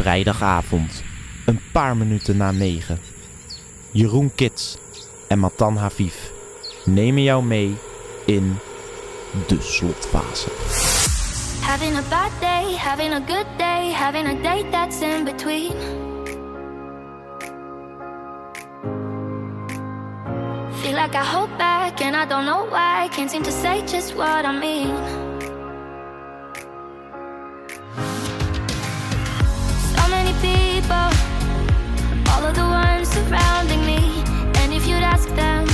Vrijdagavond, een paar minuten na negen. Jeroen Kits en Matan Haviv nemen jou mee in de slotfase. Having a bad day, having a good day, having a day that's in between. Feel like I hold back and I don't know why. Can't seem to say just what I mean. The ones surrounding me. And if you'd ask them,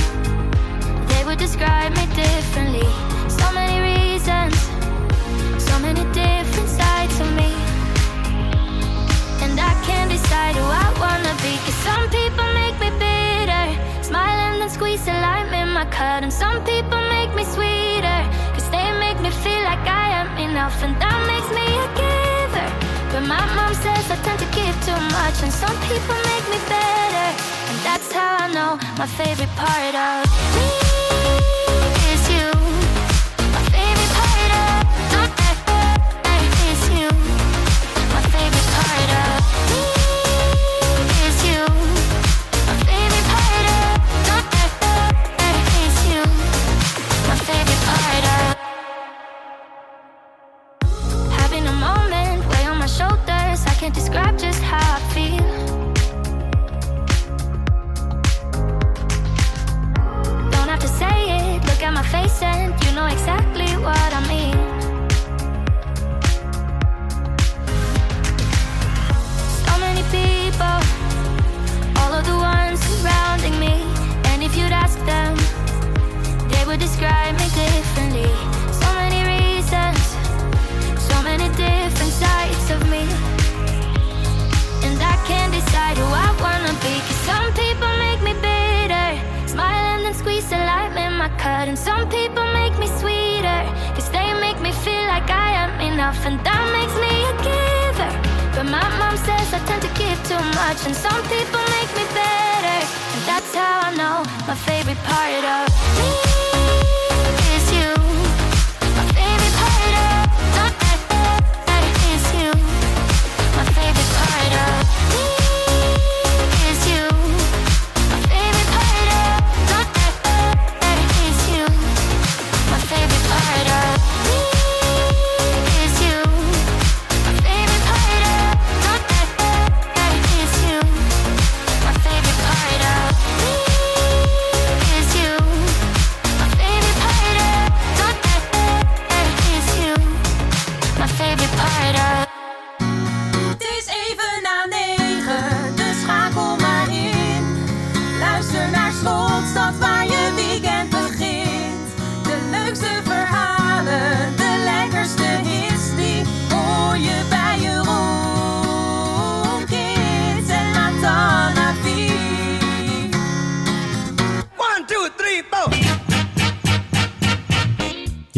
they would describe me differently. So many reasons, so many different sides of me. And I can't decide who I wanna be. Cause some people make me bitter, smile and squeeze a lime in my cut. And some people make me sweeter, cause they make me feel like I am enough. And that makes me a giver. But my mom says I tend to give too much, and some people make me better. And that's how I know my favorite part of me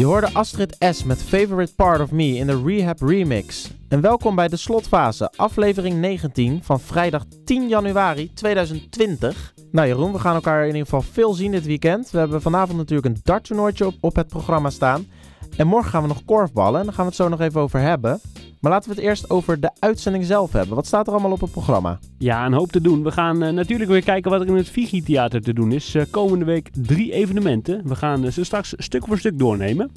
Je hoorde Astrid S. met Favorite Part of Me in de Rehab Remix. En welkom bij de slotfase, aflevering 19 van vrijdag 10 januari 2020. Nou Jeroen, we gaan elkaar in ieder geval veel zien dit weekend. We hebben vanavond natuurlijk een darttoernooitje op, op het programma staan. En morgen gaan we nog korfballen en daar gaan we het zo nog even over hebben. Maar laten we het eerst over de uitzending zelf hebben. Wat staat er allemaal op het programma? Ja, een hoop te doen. We gaan eh, natuurlijk weer kijken wat er in het Vigi Theater te doen is. Eh, komende week drie evenementen. We gaan eh, ze straks stuk voor stuk doornemen.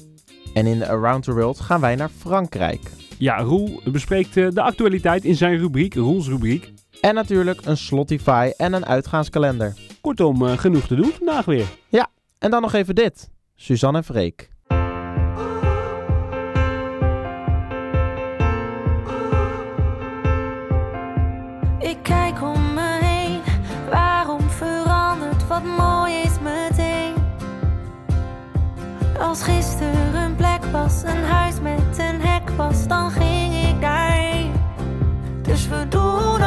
En in Around the World gaan wij naar Frankrijk. Ja, Roel bespreekt de actualiteit in zijn rubriek, Roels rubriek. En natuurlijk een Slotify en een uitgaanskalender. Kortom, genoeg te doen vandaag weer. En dan nog even dit. Suzanne en Freek. Ik kijk om me heen, waarom verandert wat mooi is meteen? Als gisteren een plek was, een huis met een hek was, dan ging ik daarheen. Dus we doen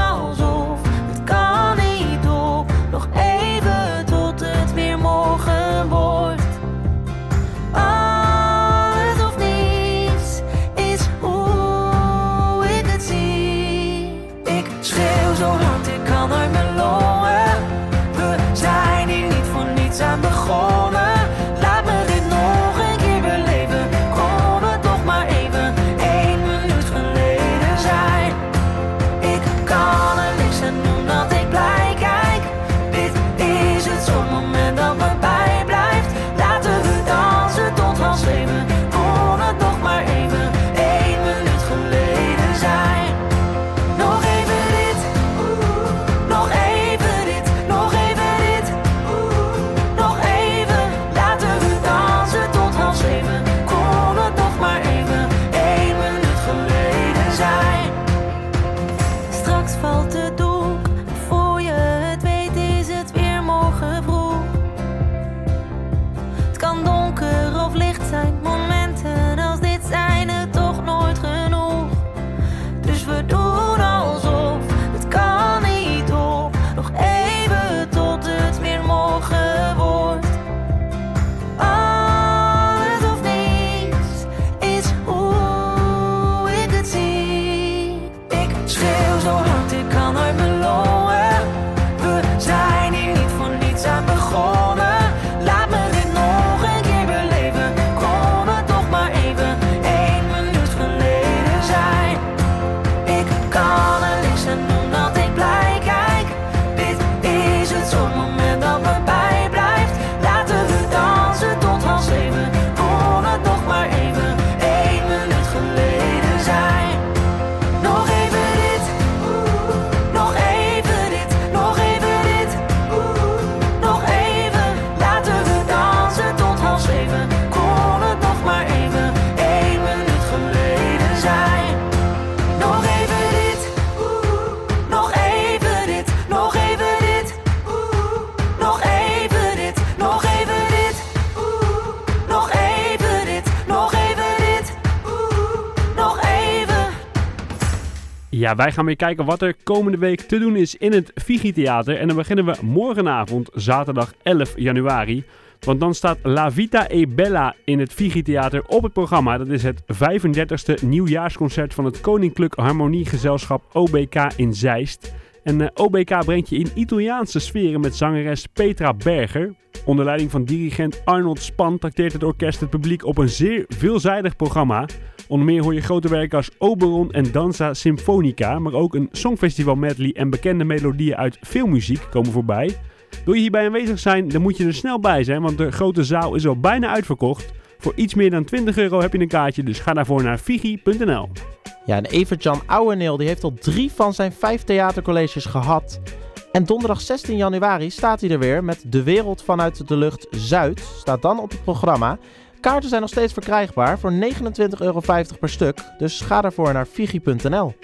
Ja, wij gaan weer kijken wat er komende week te doen is in het Vigi Theater. En dan beginnen we morgenavond, zaterdag 11 januari. Want dan staat La Vita e Bella in het Vigi Theater op het programma. Dat is het 35e nieuwjaarsconcert van het Koninklijk Harmoniegezelschap OBK in Zeist. En eh, OBK brengt je in Italiaanse sferen met zangeres Petra Berger. Onder leiding van dirigent Arnold Span trakteert het orkest het publiek op een zeer veelzijdig programma. Onder meer hoor je grote werken als Oberon en Danza Symfonica, maar ook een songfestival medley en bekende melodieën uit filmmuziek komen voorbij. Wil je hierbij aanwezig zijn, dan moet je er snel bij zijn, want de grote zaal is al bijna uitverkocht. Voor iets meer dan 20 euro heb je een kaartje, dus ga daarvoor naar figi.nl. Ja, en Evert-Jan Ouweneel die heeft al drie van zijn vijf theatercolleges gehad. En donderdag 16 januari staat hij er weer met De Wereld vanuit de Lucht Zuid. Staat dan op het programma. Kaarten zijn nog steeds verkrijgbaar voor 29,50 euro per stuk. Dus ga daarvoor naar figi.nl.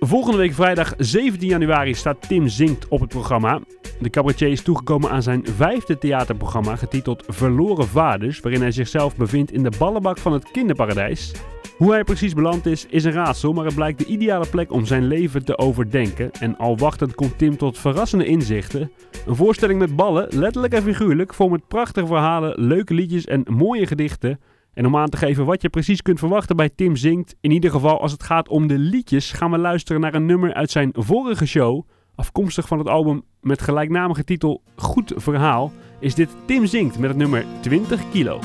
Volgende week vrijdag 17 januari staat Tim Zingt op het programma. De cabaretier is toegekomen aan zijn vijfde theaterprogramma getiteld Verloren Vaders, waarin hij zichzelf bevindt in de ballenbak van het kinderparadijs. Hoe hij precies beland is, is een raadsel, maar het blijkt de ideale plek om zijn leven te overdenken. En al wachtend komt Tim tot verrassende inzichten. Een voorstelling met ballen, letterlijk en figuurlijk, vol met prachtige verhalen, leuke liedjes en mooie gedichten. En om aan te geven wat je precies kunt verwachten bij Tim Zingt, in ieder geval als het gaat om de liedjes, gaan we luisteren naar een nummer uit zijn vorige show. Afkomstig van het album met gelijknamige titel Goed Verhaal, is dit Tim Zingt met het nummer 20 kilo.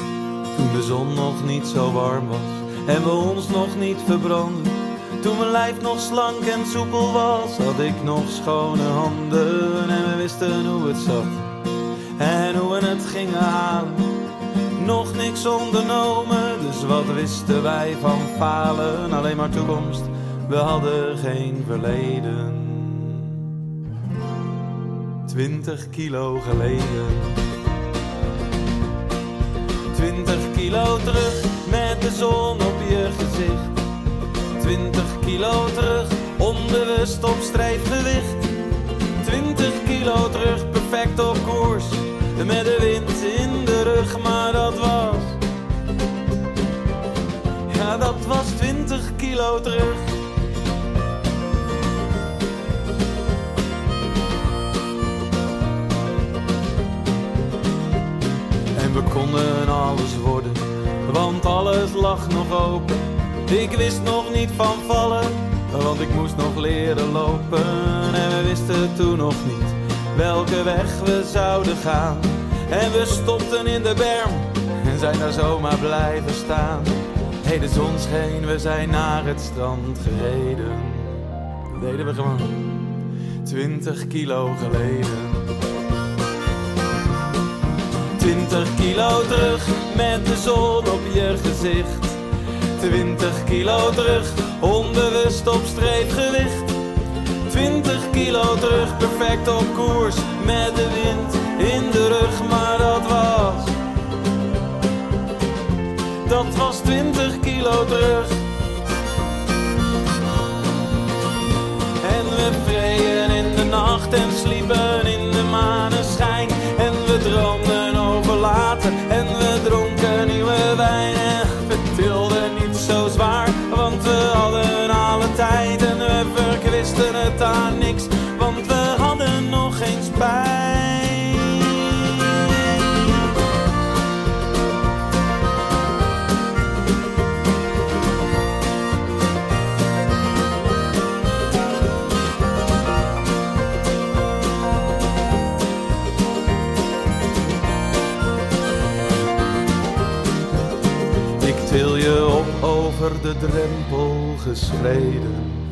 Toen de zon nog niet zo warm was en we ons nog niet verbrandden. Toen mijn lijf nog slank en soepel was, had ik nog schone handen en we wisten hoe het zat. En hoe we het gingen halen, nog niks ondernomen. Dus wat wisten wij van falen, alleen maar toekomst. We hadden geen verleden. Twintig kilo geleden. 20 kilo terug met de zon op je gezicht. 20 kilo terug, onbewust op strijfgewicht. 20 kilo terug, perfect op koers. Met de wind in de rug, maar dat was. Ja, dat was 20 kilo terug. En we konden alles worden, want alles lag nog open. Ik wist nog niet van vallen, want ik moest nog leren lopen. En we wisten toen nog niet welke weg we zouden gaan. En we stopten in de berm en zijn daar zomaar blijven staan. Hey, de zon scheen, we zijn naar het strand gereden. Dat deden we gewoon 20 kilo geleden. 20 kilo terug met de zon op je gezicht. 20 kilo terug, onbewust op streefgewicht. 20 kilo terug, perfect op koers met de wind in de rug, maar dat was. Dat was 20 kilo terug. En we vreden in de nacht en sliepen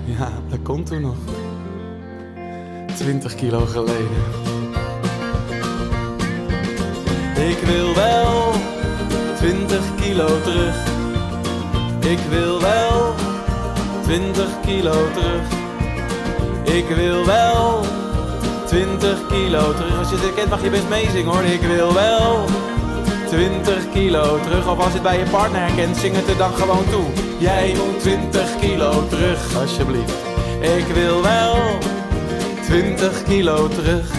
Ja, dat komt toen nog. 20 kilo geleden. Ik wil wel 20 kilo terug. Ik wil wel 20 kilo terug. Ik wil wel 20 kilo terug. Als je dit kent mag je best meezingen hoor. Ik wil wel 20 kilo terug. Of als het bij je partner herkent, zing het er dan gewoon toe. Jij moet 20 kilo terug, alsjeblieft. Ik wil wel 20 kilo terug.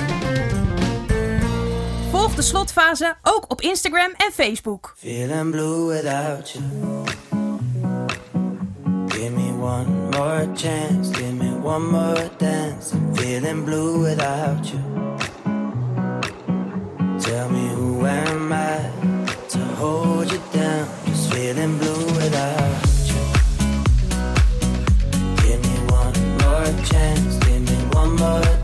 Volg de slotfase ook op Instagram en Facebook. Feeling blue without you. Give me one more chance, give me one more dance. I'm feeling blue without you. Tell me who am I to hold you down? Just feeling blue chance, give me one more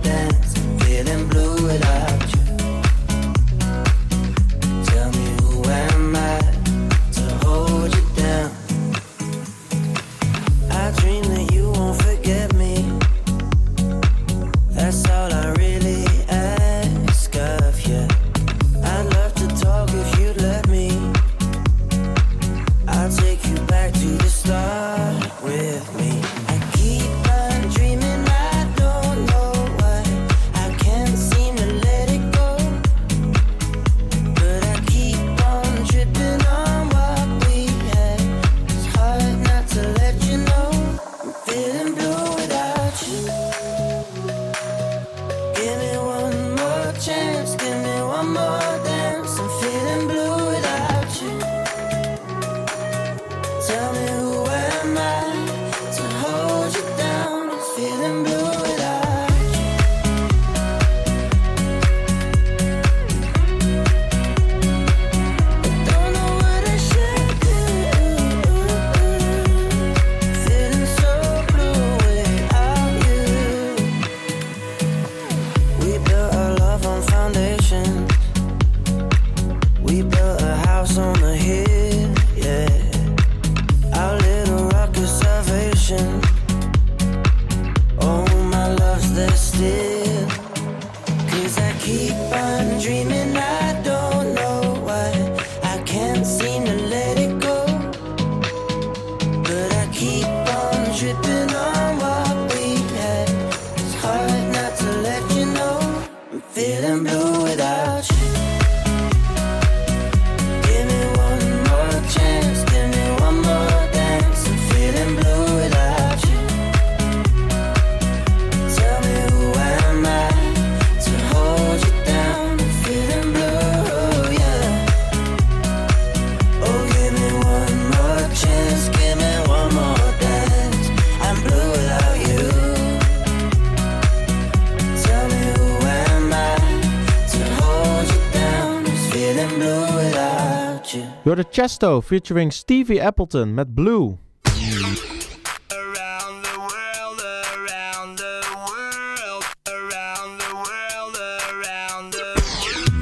Chesto featuring Stevie Appleton met Blue. Around the world, around the world, around the world, around the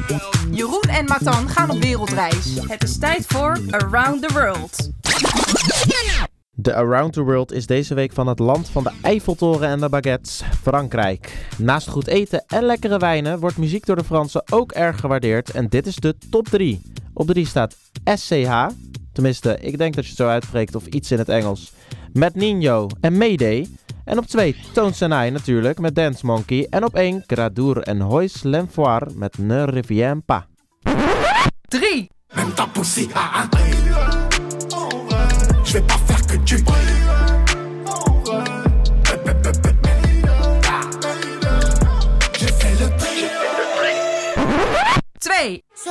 world. Jeroen en Matan gaan op wereldreis. Het is tijd voor Around the World. De Around the World is deze week van het land van de Eiffeltoren en de baguettes, Frankrijk. Naast goed eten en lekkere wijnen wordt muziek door de Fransen ook erg gewaardeerd en dit is de top 3. Op 3 staat SCH, tenminste ik denk dat je het zo uitspreekt of iets in het Engels, met Nino en Mayday. En op 2 Tones and I natuurlijk met Dance Monkey en op 1 Gradour en Hoys L'Enfoir met Ne Reviens Pas. 3. Même ta poussée a un Je vais pas faire que du J'ai fait le tri 2. So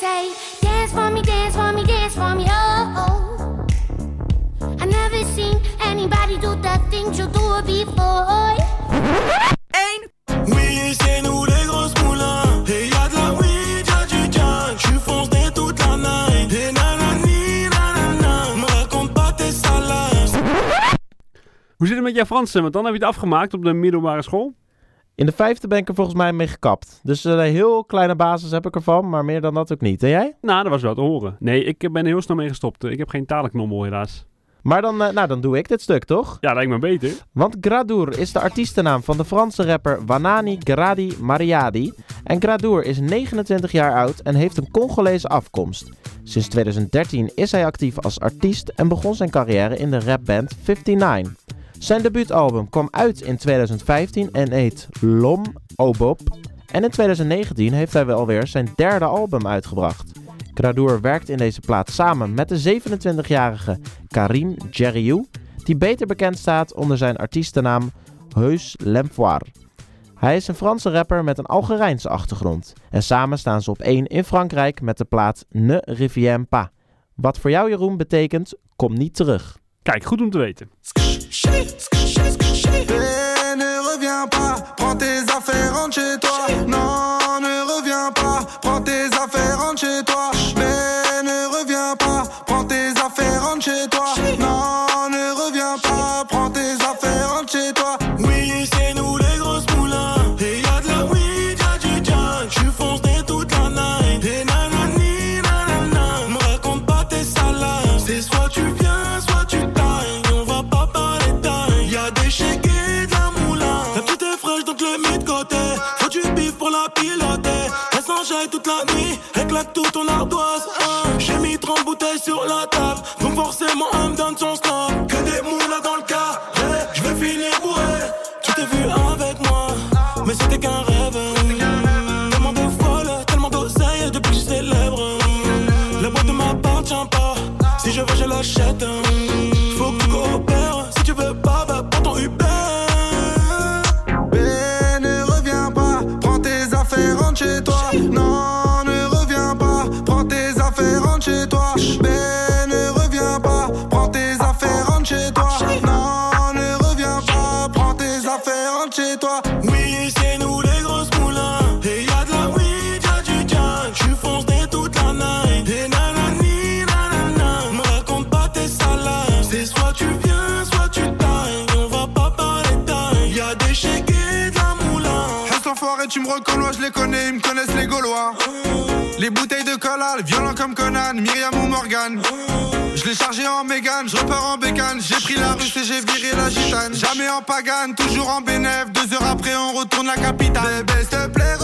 say, dance for me, dance for me, dance for me, oh, oh. I never seen anybody do the things you do before. 1. Oui, c'est nous les Hoe zit het met jouw Fransen? Want dan heb je het afgemaakt op de middelbare school. In de vijfde ben ik er volgens mij mee gekapt. Dus een heel kleine basis heb ik ervan, maar meer dan dat ook niet. En jij? Nou, dat was wel te horen. Nee, ik ben er heel snel mee gestopt. Ik heb geen talenknommel helaas. Maar dan, eh, nou, dan doe ik dit stuk, toch? Ja, lijkt me beter. Want Gradour is de artiestennaam van de Franse rapper Wanani Gradi Mariadi. En Gradour is 29 jaar oud en heeft een Congolese afkomst. Sinds 2013 is hij actief als artiest en begon zijn carrière in de rapband 59. Zijn debuutalbum kwam uit in 2015 en heet Lom Obop. En in 2019 heeft hij wel weer zijn derde album uitgebracht. Gradour werkt in deze plaat samen met de 27-jarige Karim Jeriou, die beter bekend staat onder zijn artiestennaam Heus L'Enfoir. Hij is een Franse rapper met een Algerijnse achtergrond. En samen staan ze op één in Frankrijk met de plaat Ne Reviens Pas. Wat voor jou Jeroen betekent, kom niet terug. Kijk, goed om te weten. les connais, ils me connaissent les Gaulois. Les bouteilles de collal, violent comme Conan, Myriam ou Morgan. Je l'ai chargé en mégane, je repars en bécane. J'ai pris la russe et j'ai viré la gitane. Jamais en pagane, toujours en bénéf. Deux heures après, on retourne la capitale. Plaît,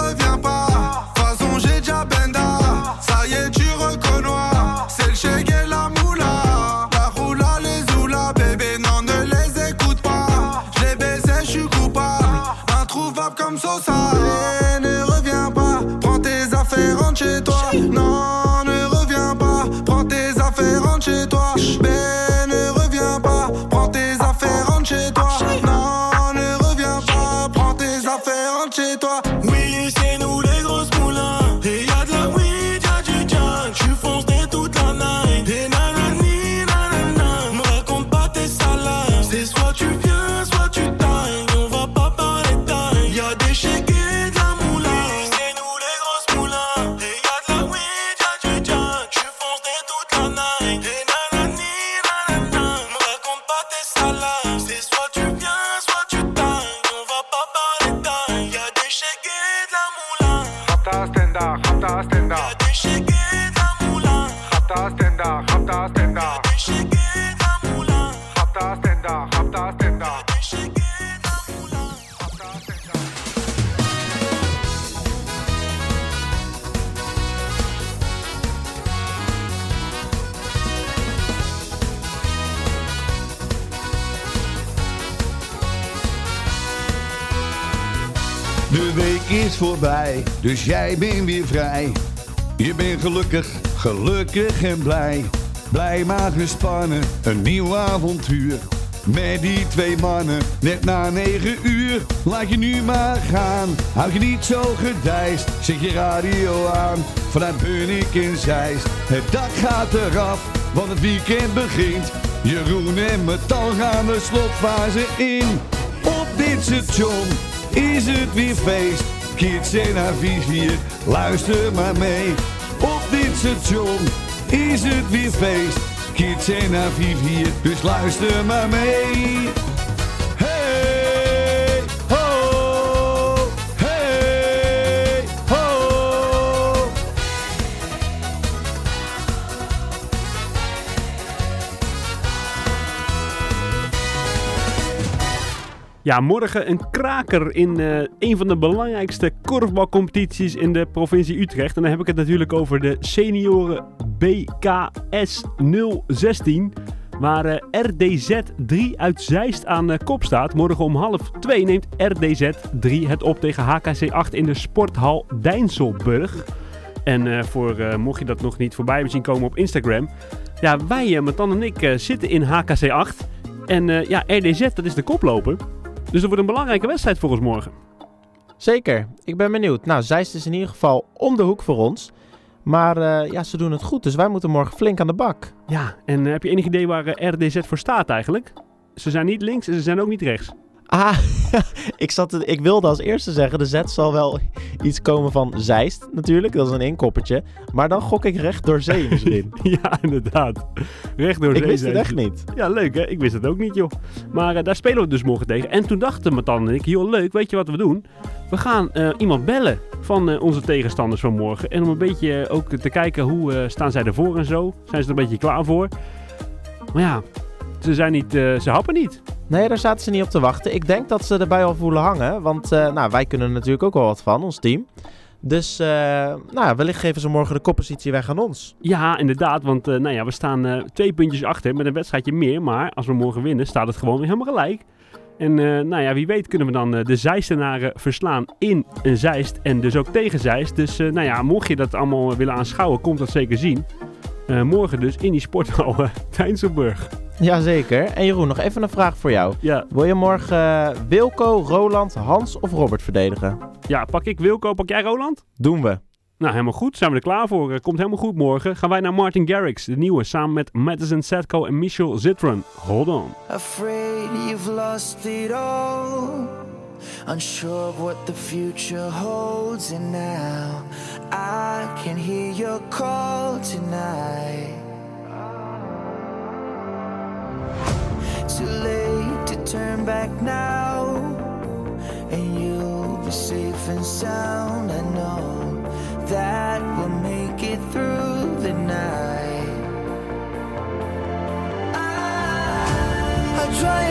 Dus jij bent weer vrij. Je bent gelukkig, gelukkig en blij. Blij maar gespannen, een nieuw avontuur. Met die twee mannen, net na negen uur. Laat je nu maar gaan, houd je niet zo gedijst. Zet je radio aan, vanuit Bunnik in Zeist. Het dak gaat eraf, want het weekend begint. Jeroen en Metal gaan de slotfase in. Op dit station is het weer feest kids en luister maar mee. Op dit station is het weer feest, kids en haar hier, dus luister maar mee. Ja, morgen een kraker in eh, een van de belangrijkste korfbalcompetities in de provincie Utrecht. En dan heb ik het natuurlijk over de senioren BKS 016. Waar eh, RDZ 3 uit Zeist aan de kop staat. Morgen om half 2 neemt RDZ 3 het op tegen HKC 8 in de sporthal Dijnselburg. En voor, mocht je dat nog niet voorbij hebben zien komen op Instagram. Ja, wij, Matan en ik, zitten in HKC 8. En ja, RDZ, dat is de koploper. Dus dat wordt een belangrijke wedstrijd voor ons morgen. Zeker, ik ben benieuwd. Nou, Zeist is in ieder geval om de hoek voor ons. Maar eh, ja, ze doen het goed, dus wij moeten morgen flink aan de bak. Ja, en eh, heb je enig idee waar eh, RDZ voor staat eigenlijk? Ze zijn niet links en ze zijn ook niet rechts. Ah, ik, zat te- ik wilde als eerste zeggen, de Z zal wel iets komen van Zeist natuurlijk, dat is een inkoppertje. Maar dan gok ik recht door zee misschien. ja, inderdaad. Recht door ik zee wist het echt niet. Ja, leuk hè? Ik wist het ook niet, joh. Maar eh, daar spelen we dus morgen tegen. En toen dachten Matan en ik, joh, leuk, weet je wat we doen? We gaan eh, iemand bellen van eh, onze tegenstanders van morgen. En om een beetje ook te kijken hoe staan zij ervoor en zo. Zijn ze er een beetje klaar voor? Maar ja, ze zijn niet, eh, ze happen niet. Nee, daar zaten ze niet op te wachten. Ik denk dat ze erbij al voelen hangen. Want eh, nou, wij kunnen er natuurlijk ook wel wat van, ons team. Dus eh, nou, wellicht geven ze morgen de koppositie weg aan ons. Ja, inderdaad, want nou ja, we staan twee puntjes achter met een wedstrijdje meer. Maar als we morgen winnen, staat het gewoon weer helemaal gelijk. En nou ja, wie weet kunnen we dan de Zeistenaren verslaan in een Zeist en dus ook tegen Zeist. Dus nou ja, mocht je dat allemaal willen aanschouwen, komt dat zeker zien. Morgen dus in die sporthal Tijnselburg. Jazeker. En Jeroen, nog even een vraag voor jou. Ja. Wil je morgen eh, Wilco, Roland, Hans of Robert verdedigen? Ja, pak ik Wilco, pak jij Roland? Doen we. Nou, helemaal goed. Zijn we er klaar voor. Eh, komt helemaal goed morgen. Gaan wij naar Martin Garrix, de nieuwe, samen met Madison Setko en Michel Zitron. Hold on. Afraid you've lost it all. Unsure of what the future holds, and now I can hear your call tonight. Too late to turn back now, and you'll be safe and sound. I know that we'll make it through the night. I'll try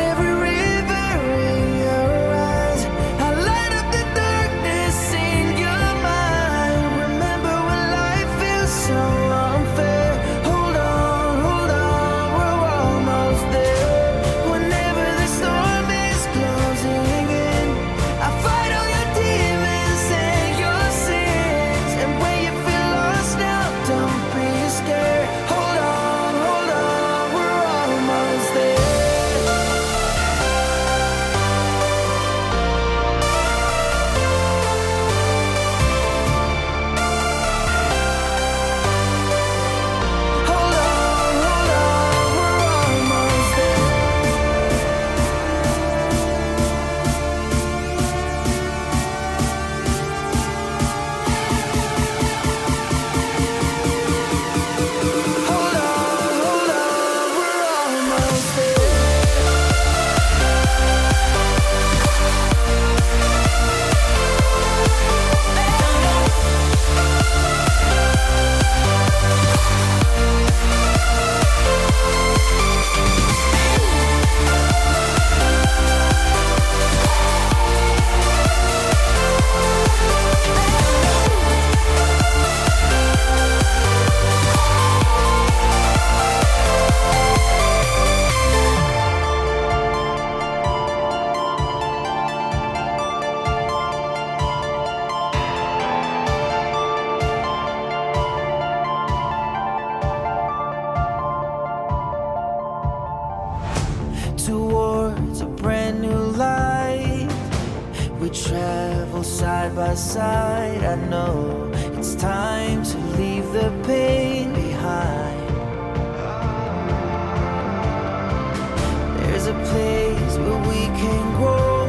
place where we can grow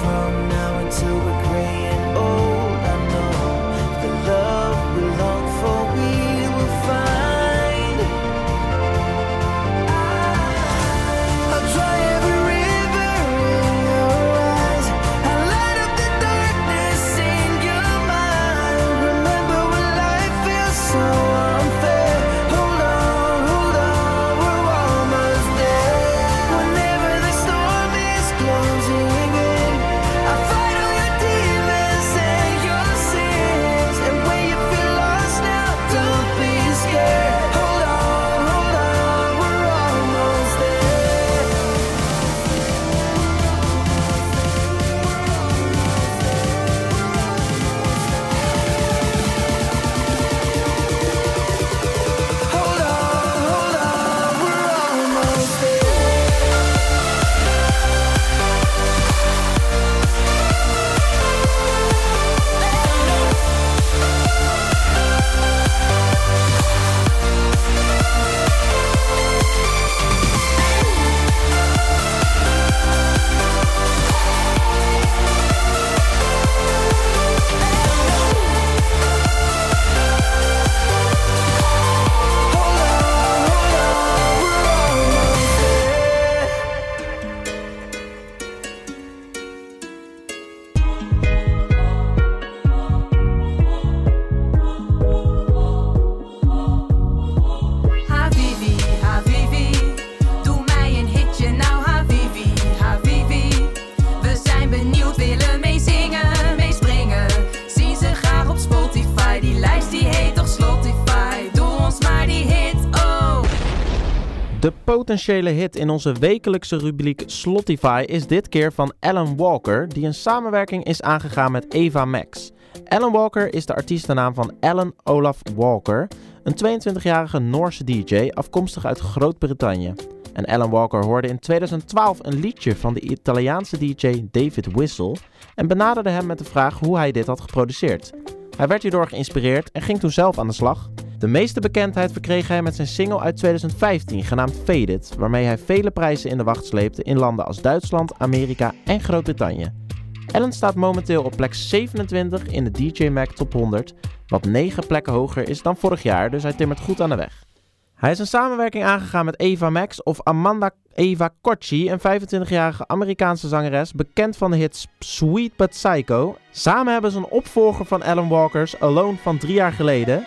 from now until we're gray De potentiële hit in onze wekelijkse rubriek Slotify is dit keer van Alan Walker, die een samenwerking is aangegaan met Eva Max. Alan Walker is de artiestennaam van Alan Olaf Walker, een 22-jarige Noorse DJ afkomstig uit Groot-Brittannië. En Alan Walker hoorde in 2012 een liedje van de Italiaanse DJ David Whistle en benaderde hem met de vraag hoe hij dit had geproduceerd. Hij werd hierdoor geïnspireerd en ging toen zelf aan de slag. De meeste bekendheid verkreeg hij met zijn single uit 2015 genaamd Faded, waarmee hij vele prijzen in de wacht sleepte in landen als Duitsland, Amerika en Groot-Brittannië. Allen staat momenteel op plek 27 in de DJ Mag Top 100, wat 9 plekken hoger is dan vorig jaar, dus hij timmert goed aan de weg. Hij is een samenwerking aangegaan met Eva Max of Amanda Eva Cocci, een 25-jarige Amerikaanse zangeres, bekend van de hits Sweet But Psycho. Samen hebben ze een opvolger van Alan Walker's Alone van drie jaar geleden,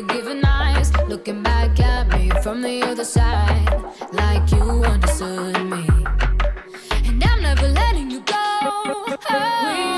forgiving eyes, looking back at me from the other side, like you understood me. And I'm never letting you go.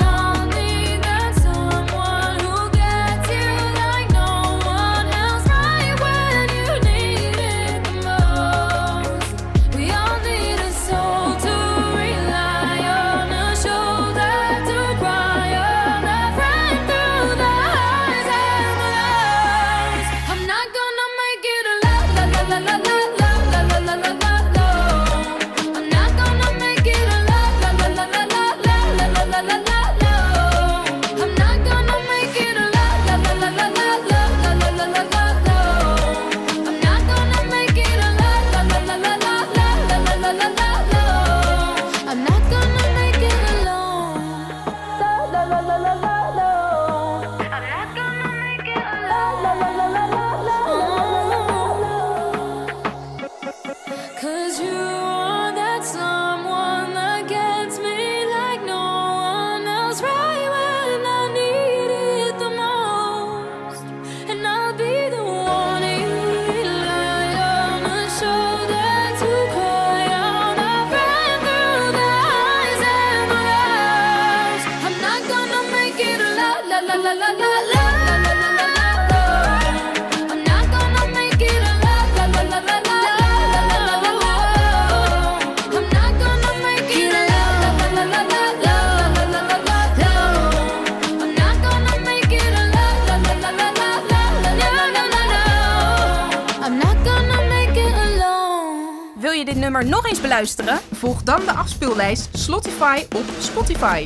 Nummer nog eens beluisteren? Volg dan de afspeellijst Slotify op Spotify.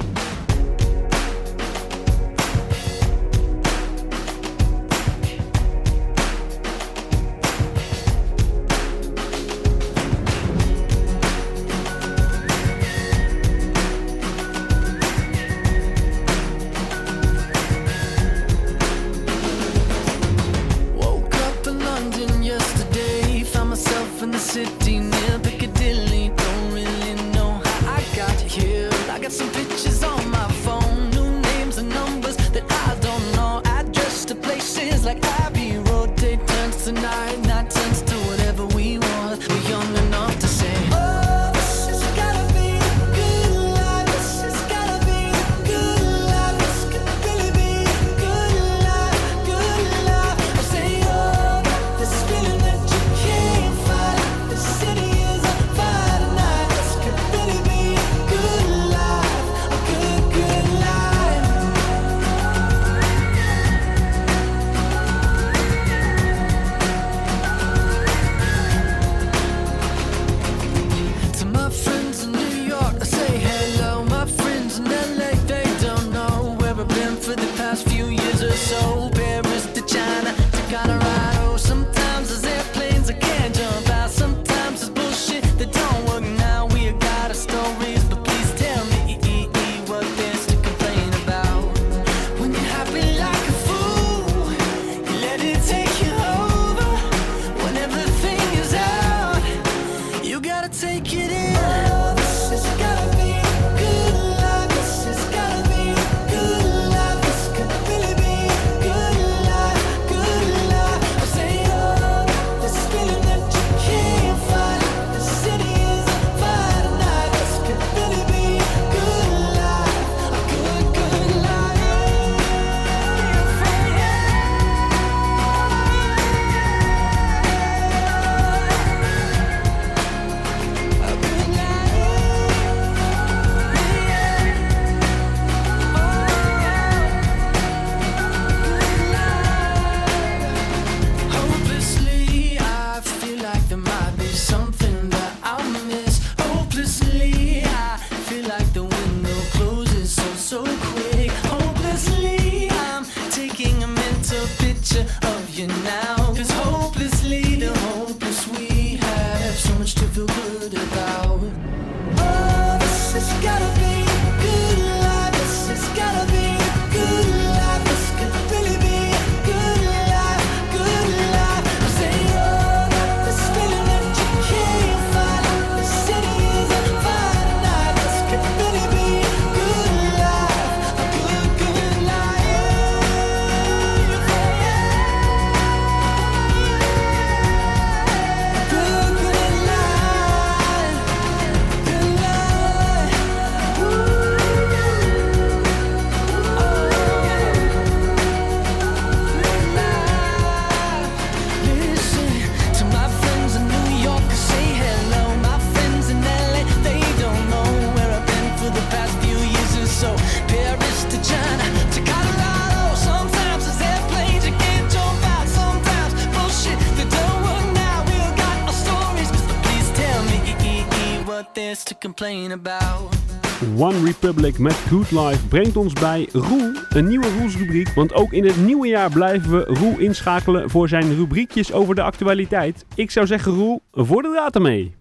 Republic met Good Life brengt ons bij Roel, een nieuwe Roelsrubriek. Want ook in het nieuwe jaar blijven we Roel inschakelen voor zijn rubriekjes over de actualiteit. Ik zou zeggen Roel, voor de draad ermee.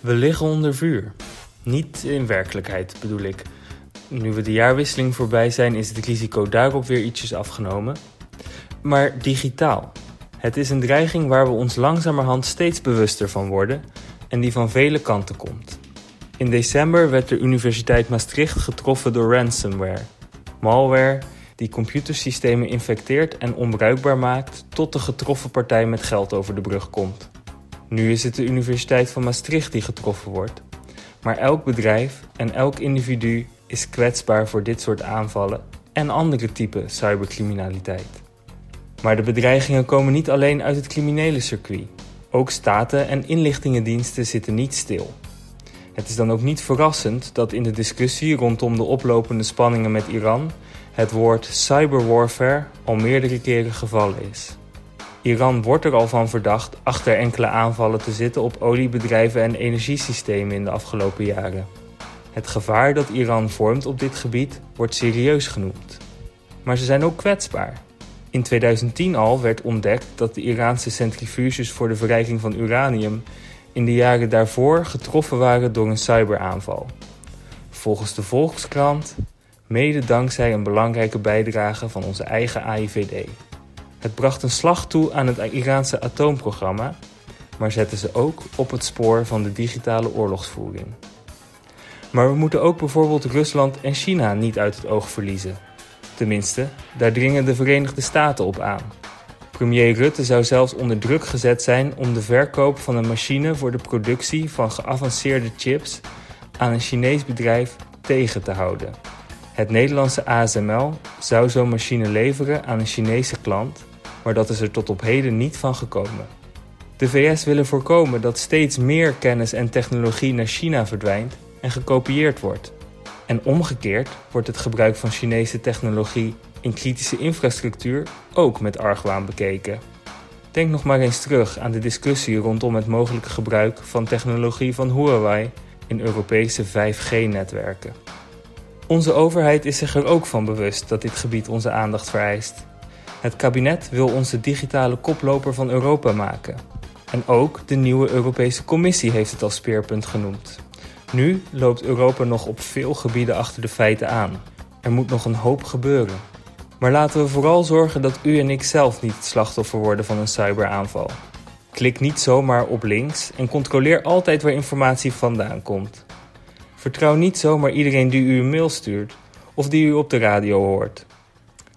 We liggen onder vuur. Niet in werkelijkheid bedoel ik. Nu we de jaarwisseling voorbij zijn, is het risico daarop weer ietsjes afgenomen. Maar digitaal. Het is een dreiging waar we ons langzamerhand steeds bewuster van worden en die van vele kanten komt. In december werd de Universiteit Maastricht getroffen door ransomware. Malware die computersystemen infecteert en onbruikbaar maakt tot de getroffen partij met geld over de brug komt. Nu is het de Universiteit van Maastricht die getroffen wordt. Maar elk bedrijf en elk individu is kwetsbaar voor dit soort aanvallen en andere typen cybercriminaliteit. Maar de bedreigingen komen niet alleen uit het criminele circuit. Ook staten en inlichtingendiensten zitten niet stil. Het is dan ook niet verrassend dat in de discussie rondom de oplopende spanningen met Iran het woord cyberwarfare al meerdere keren gevallen is. Iran wordt er al van verdacht achter enkele aanvallen te zitten op oliebedrijven en energiesystemen in de afgelopen jaren. Het gevaar dat Iran vormt op dit gebied wordt serieus genoemd. Maar ze zijn ook kwetsbaar. In 2010 al werd ontdekt dat de Iraanse centrifuges voor de verrijking van uranium in de jaren daarvoor getroffen waren door een cyberaanval. Volgens de Volkskrant mede dankzij een belangrijke bijdrage van onze eigen AIVD. Het bracht een slag toe aan het Iraanse atoomprogramma, maar zette ze ook op het spoor van de digitale oorlogsvoering. Maar we moeten ook bijvoorbeeld Rusland en China niet uit het oog verliezen. Tenminste, daar dringen de Verenigde Staten op aan. Premier Rutte zou zelfs onder druk gezet zijn om de verkoop van een machine voor de productie van geavanceerde chips aan een Chinees bedrijf tegen te houden. Het Nederlandse ASML zou zo'n machine leveren aan een Chinese klant, maar dat is er tot op heden niet van gekomen. De VS willen voorkomen dat steeds meer kennis en technologie naar China verdwijnt en gekopieerd wordt. En omgekeerd wordt het gebruik van Chinese technologie in kritische infrastructuur ook met argwaan bekeken. Denk nog maar eens terug aan de discussie rondom het mogelijke gebruik van technologie van Huawei in Europese 5G-netwerken. Onze overheid is zich er ook van bewust dat dit gebied onze aandacht vereist. Het kabinet wil onze digitale koploper van Europa maken. En ook de nieuwe Europese Commissie heeft het als speerpunt genoemd. Nu loopt Europa nog op veel gebieden achter de feiten aan. Er moet nog een hoop gebeuren. Maar laten we vooral zorgen dat u en ik zelf niet het slachtoffer worden van een cyberaanval. Klik niet zomaar op links en controleer altijd waar informatie vandaan komt. Vertrouw niet zomaar iedereen die u een mail stuurt of die u op de radio hoort.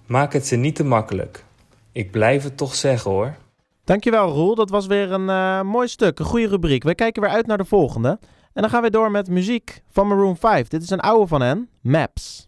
Maak het ze niet te makkelijk. Ik blijf het toch zeggen hoor. Dankjewel Roel, dat was weer een eh, mooi stuk, een goede rubriek. We kijken weer uit naar de volgende. En dan gaan we door met muziek van Maroon 5. Dit is een oude van hen, Maps.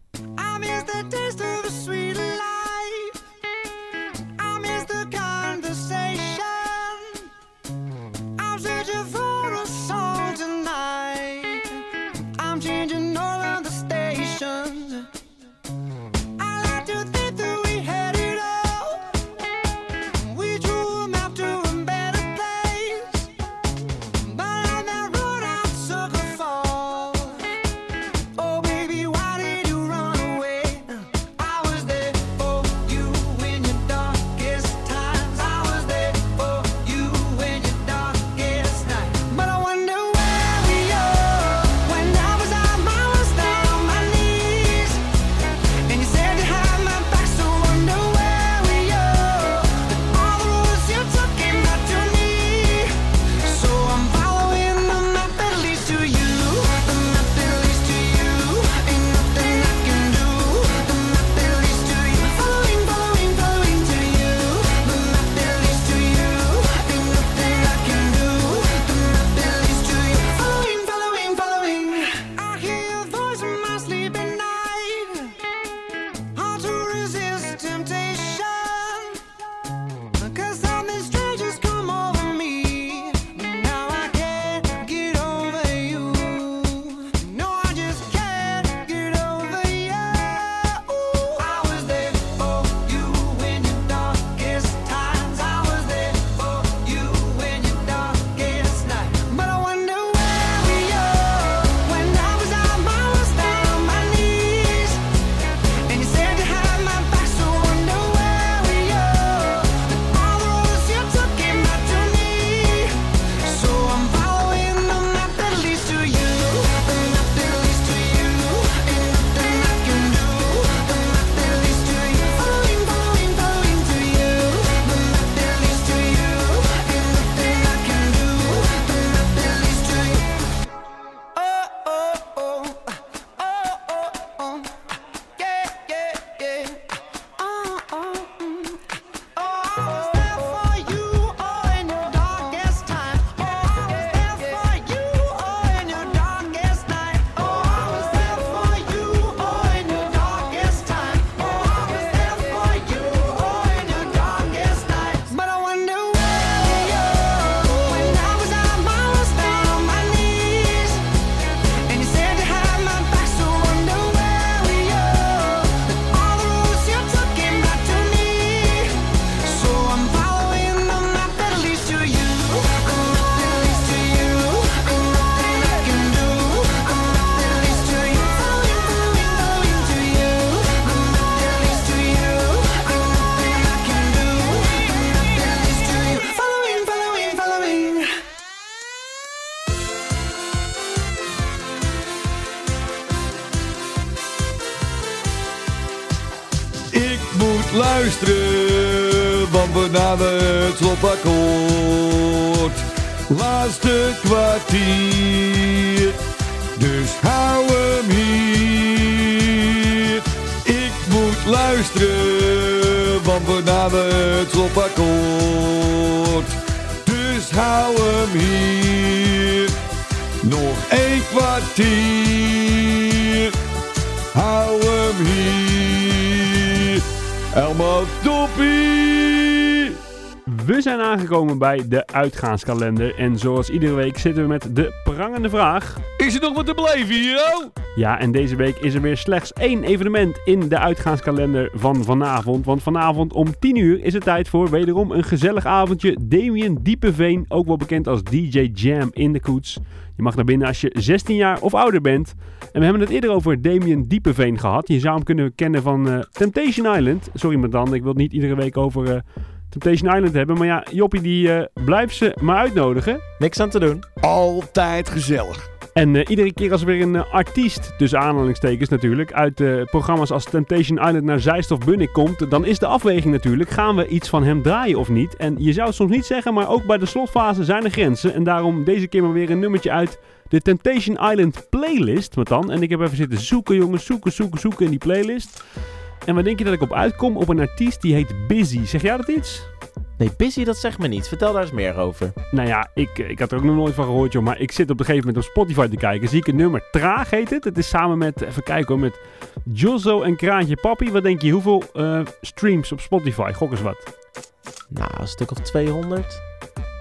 op akkoord. Laatste kwartier, dus hou hem hier. Ik moet luisteren, want we namen het op. Dus hou hem hier, nog één kwartier. Hou hem hier, Elmo Doppie. We zijn aangekomen bij de uitgaanskalender. En zoals iedere week zitten we met de prangende vraag: Is er nog wat te blijven? hier? Ja, en deze week is er weer slechts één evenement in de uitgaanskalender van vanavond. Want vanavond om 10 uur is het tijd voor wederom een gezellig avondje. Damien Diepeveen, ook wel bekend als DJ Jam in de koets. Je mag naar binnen als je 16 jaar of ouder bent. En we hebben het eerder over Damien Diepeveen gehad. Je zou hem kunnen kennen van eh, Temptation Island. Sorry, maar dan, ik wil het niet iedere week over. Eh, Temptation Island hebben. Maar ja, Joppie die eh, uh, blijft ze maar uitnodigen. Niks aan te doen. Altijd gezellig. En eh, iedere keer als er weer een eh, artiest, tussen aanhalingstekens natuurlijk, uit programma's als Temptation Island naar Zeist Bunnik komt, dan is de afweging natuurlijk, gaan we iets van hem draaien of niet? En je zou het soms niet zeggen, maar ook bij de slotfase zijn er grenzen. En daarom deze keer maar weer een nummertje uit de Temptation Island playlist, wat dan? En ik heb even zitten zoeken jongens, zoeken, zoeken, zoeken in die playlist. En waar denk je dat ik op uitkom? Op een artiest die heet Busy. Zeg jij dat iets? Nee, Busy, dat zegt me niet. Vertel daar eens meer over. Nou ja, ik, ik had er ook nog nooit van gehoord, joh. Maar ik zit op een gegeven moment op Spotify te kijken. Zie ik een nummer. Traag heet het. Het is samen met, even kijken hoor, met Jozzo en Kraantje Papi. Wat denk je, hoeveel eh, streams op Spotify? Gok eens wat. Nou, een stuk of 200?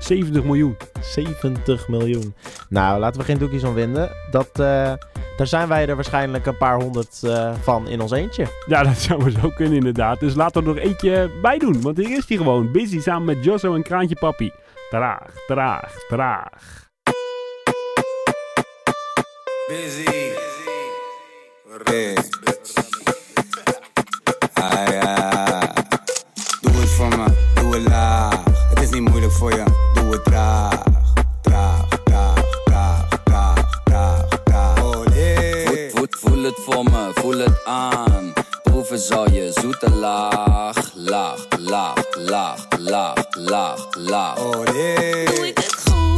70 miljoen. 70 miljoen. Nou, laten we geen doekjes om winden. Dat, eh, daar zijn wij er waarschijnlijk een paar honderd eh, van in ons eentje. Ja, dat zou zo kunnen inderdaad. Dus laten we er nog eentje bij doen. Want hier is hij gewoon. Busy samen met Jozzo en Kraantje Papi. Traag, traag, traag. Busy. Hey. Ah, ja. Doe het voor me, doe het laag. Het is niet moeilijk voor je, het traag. Traag, traag, traag, traag, traag, traag. Oh nee. Voel, voel, voel het voor me, voel het aan. Proeven zal je zoete laag, laag, laag, laag, laag, laag, laag. Oh nee. Doe ik het goed?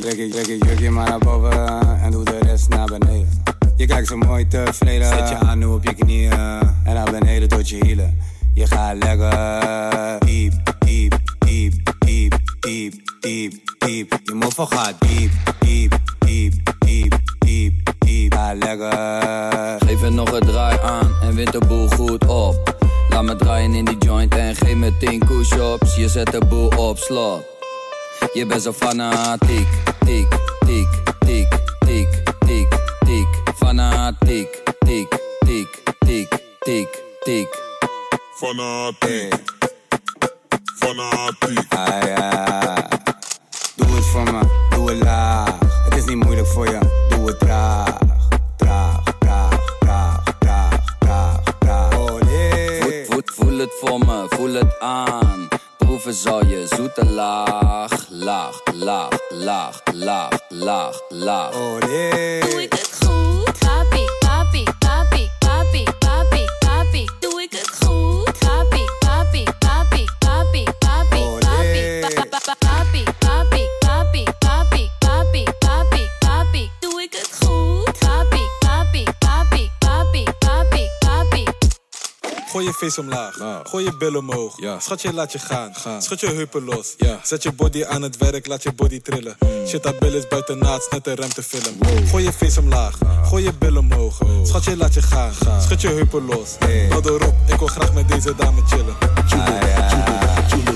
Trek je jurkje maar naar boven en doe de rest naar beneden. Je kijkt zo mooi tevreden, zet je aan nu op je knieën en naar beneden tot je hielen. Je gaat lekker diep, diep, diep, diep, diep, diep, diep. Je mofo gaat diep, diep, diep, diep, diep, diep. Ga lekker. Geef er nog een draai aan en wint de boel goed op. Laat me draaien in die joint en geef me 10 push-ups. Je zet de boel op slot. Je bent zo fanatiek, tiek, tiek, tiek, tiek, tiek, tiek. Fanatiek, tiek, tiek, tiek, tiek, tiek. Fanatiek. Fanatiek. Ah ja. Doe het voor me, doe het laag. Het is niet moeilijk voor je, doe het traag. Traag, traag, traag, traag, traag, traag. Oh nee. Voel, voel, voel het voor me, voel het aan. Proeven zal je zoete laag, laag, laag, laag, laag, laag, laag. Oh nee. Doe ik het goed? Gooi je face omlaag, gooi je bil omhoog. Schat je, laat je gaan. Schud je heupen los. Zet je body aan het werk, laat je body trillen. Shit, dat bil is buiten naad, net een ruimtefilm. Gooi je face omlaag, gooi je bil omhoog. Schat je, laat je gaan. Schud je heupen los. Hou erop, ik wil graag met deze dame chillen.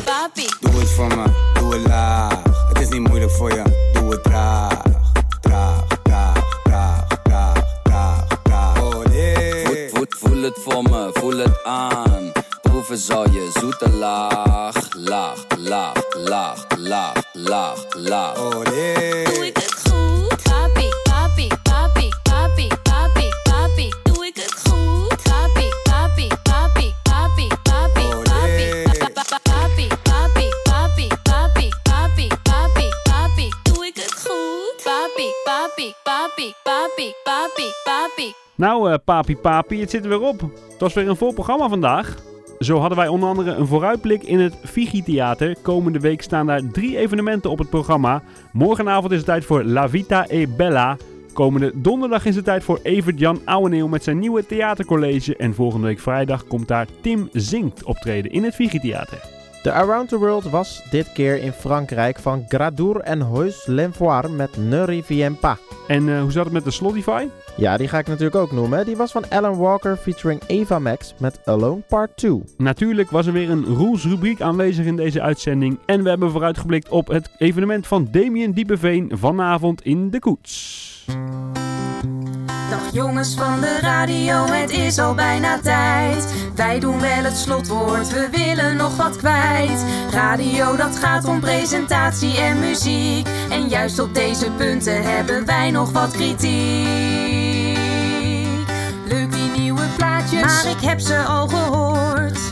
Papi. Doe het voor me, doe het laag. Het is niet moeilijk voor je, doe het. Traag, voel, het voor me, voel het aan. Proeven zal je zoete laag, laag, laag, laag, laag, laag, laag. Oh nee. Doe ik het goed? Nou, eh, papi papi, het zit er weer op. Het was weer een vol programma vandaag. Zo hadden wij onder andere een vooruitblik in het Figi Theater. Komende week staan daar drie evenementen op het programma. Morgenavond is het tijd voor La Vita e Bella. Komende donderdag is het tijd voor Evert-Jan Ouweneel met zijn nieuwe theatercollege. En volgende week vrijdag komt daar Tim Zingt optreden in het Figi Theater. De Around the World was dit keer in Frankrijk van Gradour en Heus l'Enfoir met Ne Revient Pas. En eh, hoe zat het met de Slotify? Ja, die ga ik natuurlijk ook noemen. Die was van Alan Walker featuring Eva Max met Alone Part 2. Natuurlijk was er weer een Roels rubriek aanwezig in deze uitzending. En we hebben vooruitgeblikt op het evenement van Damien Diepeveen vanavond in de Koets. Dag jongens van de radio, het is al bijna tijd. Wij doen wel het slotwoord, we willen nog wat kwijt. Radio, dat gaat om presentatie en muziek. En juist op deze punten hebben wij nog wat kritiek. Leuk die nieuwe plaatjes, maar ik heb ze al gehoord.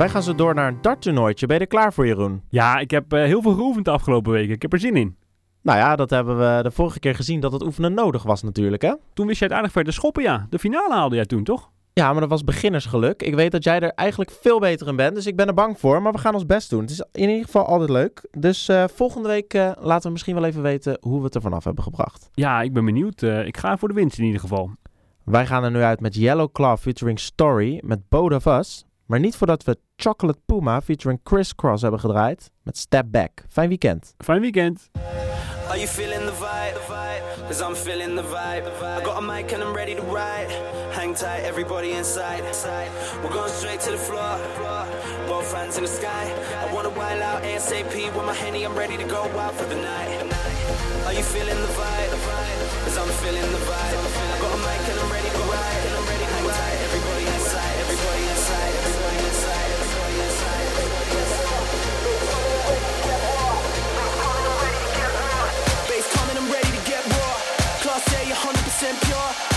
Wij gaan zo door naar een darttoernooitje. Ben je er klaar voor, Jeroen? Ja, ik heb eh, heel veel geoefend de afgelopen weken. Ik heb er zin in. Nou ja, dat hebben we de vorige keer gezien dat het oefenen nodig was natuurlijk, hè? Toen wist jij het aardig ver te schoppen, ja. De finale haalde jij toen, toch? Ja, maar dat was beginnersgeluk. Ik weet dat jij er eigenlijk veel beter in bent, dus ik ben er bang voor. Maar we gaan ons best doen. Het is in ieder geval altijd leuk. Dus eh, volgende week eh, laten we misschien wel even weten hoe we het er vanaf hebben gebracht. Ja, ik ben benieuwd. Ik ga voor de winst in ieder geval. Wij gaan er nu uit met Yellow Claw featuring Story met Both of Us. Maar niet voordat we Chocolate Puma featuring Criss Cross hebben gedraaid met Step Back. Fijn weekend. Fijn weekend. Are you feeling the vibe? Cause I'm feeling the vibe. I got a mic and I'm ready to ride. Hang tight, everybody inside. We're going straight to the floor. Both hands in the sky. I wanna wild out ASAP with my henny. I'm ready to go out for the night. Are you feeling the vibe? Cause I'm feeling the vibe. 100% pure.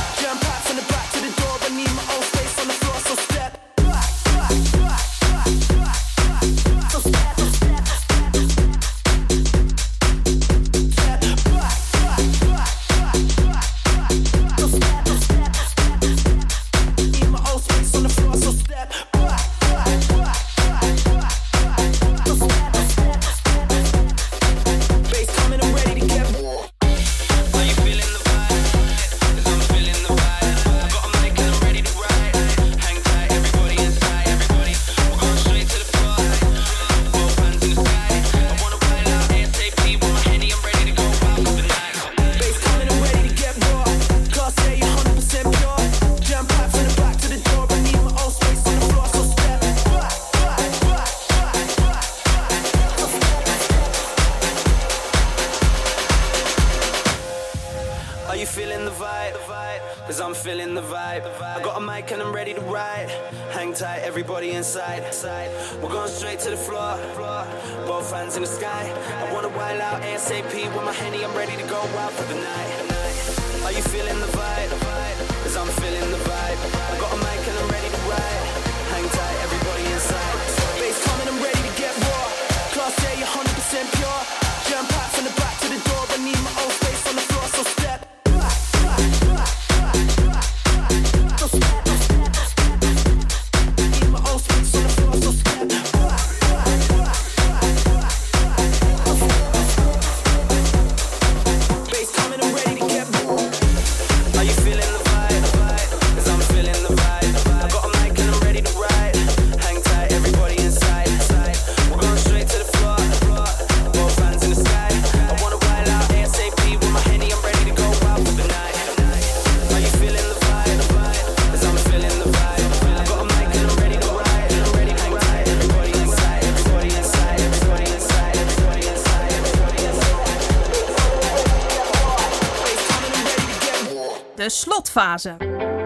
Slotfase.